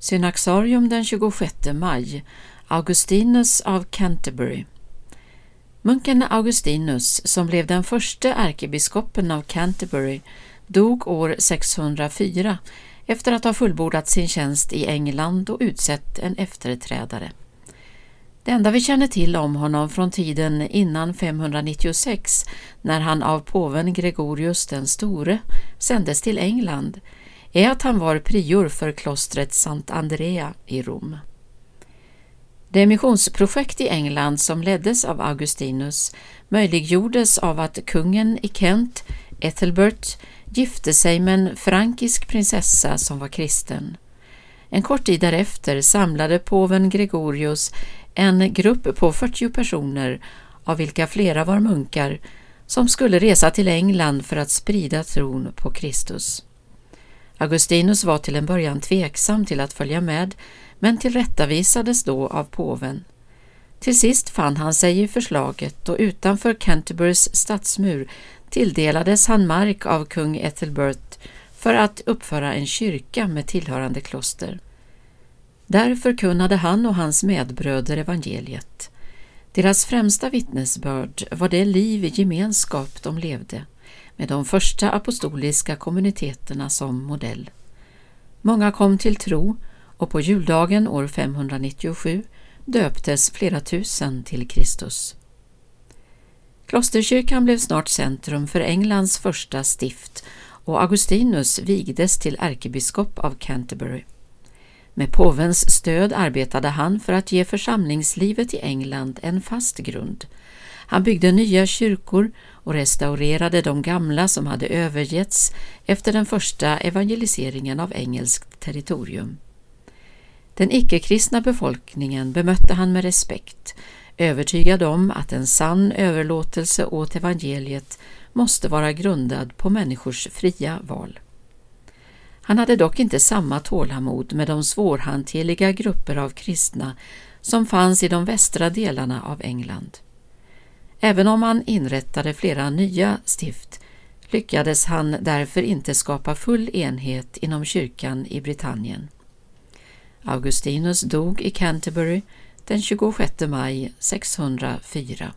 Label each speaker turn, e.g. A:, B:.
A: Synaxarium den 26 maj Augustinus av Canterbury Munken Augustinus, som blev den första ärkebiskopen av Canterbury, dog år 604 efter att ha fullbordat sin tjänst i England och utsett en efterträdare. Det enda vi känner till om honom från tiden innan 596, när han av påven Gregorius den store sändes till England, är att han var prior för klostret Sant Andrea i Rom. Det missionsprojekt i England som leddes av Augustinus möjliggjordes av att kungen i Kent, Ethelbert, gifte sig med en frankisk prinsessa som var kristen. En kort tid därefter samlade påven Gregorius en grupp på 40 personer, av vilka flera var munkar, som skulle resa till England för att sprida tron på Kristus. Augustinus var till en början tveksam till att följa med, men tillrättavisades då av påven. Till sist fann han sig i förslaget och utanför Canterburys stadsmur tilldelades han mark av kung Ethelbert för att uppföra en kyrka med tillhörande kloster. Där förkunnade han och hans medbröder evangeliet. Deras främsta vittnesbörd var det liv i gemenskap de levde, med de första apostoliska kommuniteterna som modell. Många kom till tro och på juldagen år 597 döptes flera tusen till Kristus. Klosterkyrkan blev snart centrum för Englands första stift och Augustinus vigdes till ärkebiskop av Canterbury. Med påvens stöd arbetade han för att ge församlingslivet i England en fast grund. Han byggde nya kyrkor och restaurerade de gamla som hade övergetts efter den första evangeliseringen av engelskt territorium. Den icke-kristna befolkningen bemötte han med respekt, övertygad om att en sann överlåtelse åt evangeliet måste vara grundad på människors fria val. Han hade dock inte samma tålamod med de svårhanterliga grupper av kristna som fanns i de västra delarna av England. Även om han inrättade flera nya stift lyckades han därför inte skapa full enhet inom kyrkan i Britannien. Augustinus dog i Canterbury den 26 maj 604.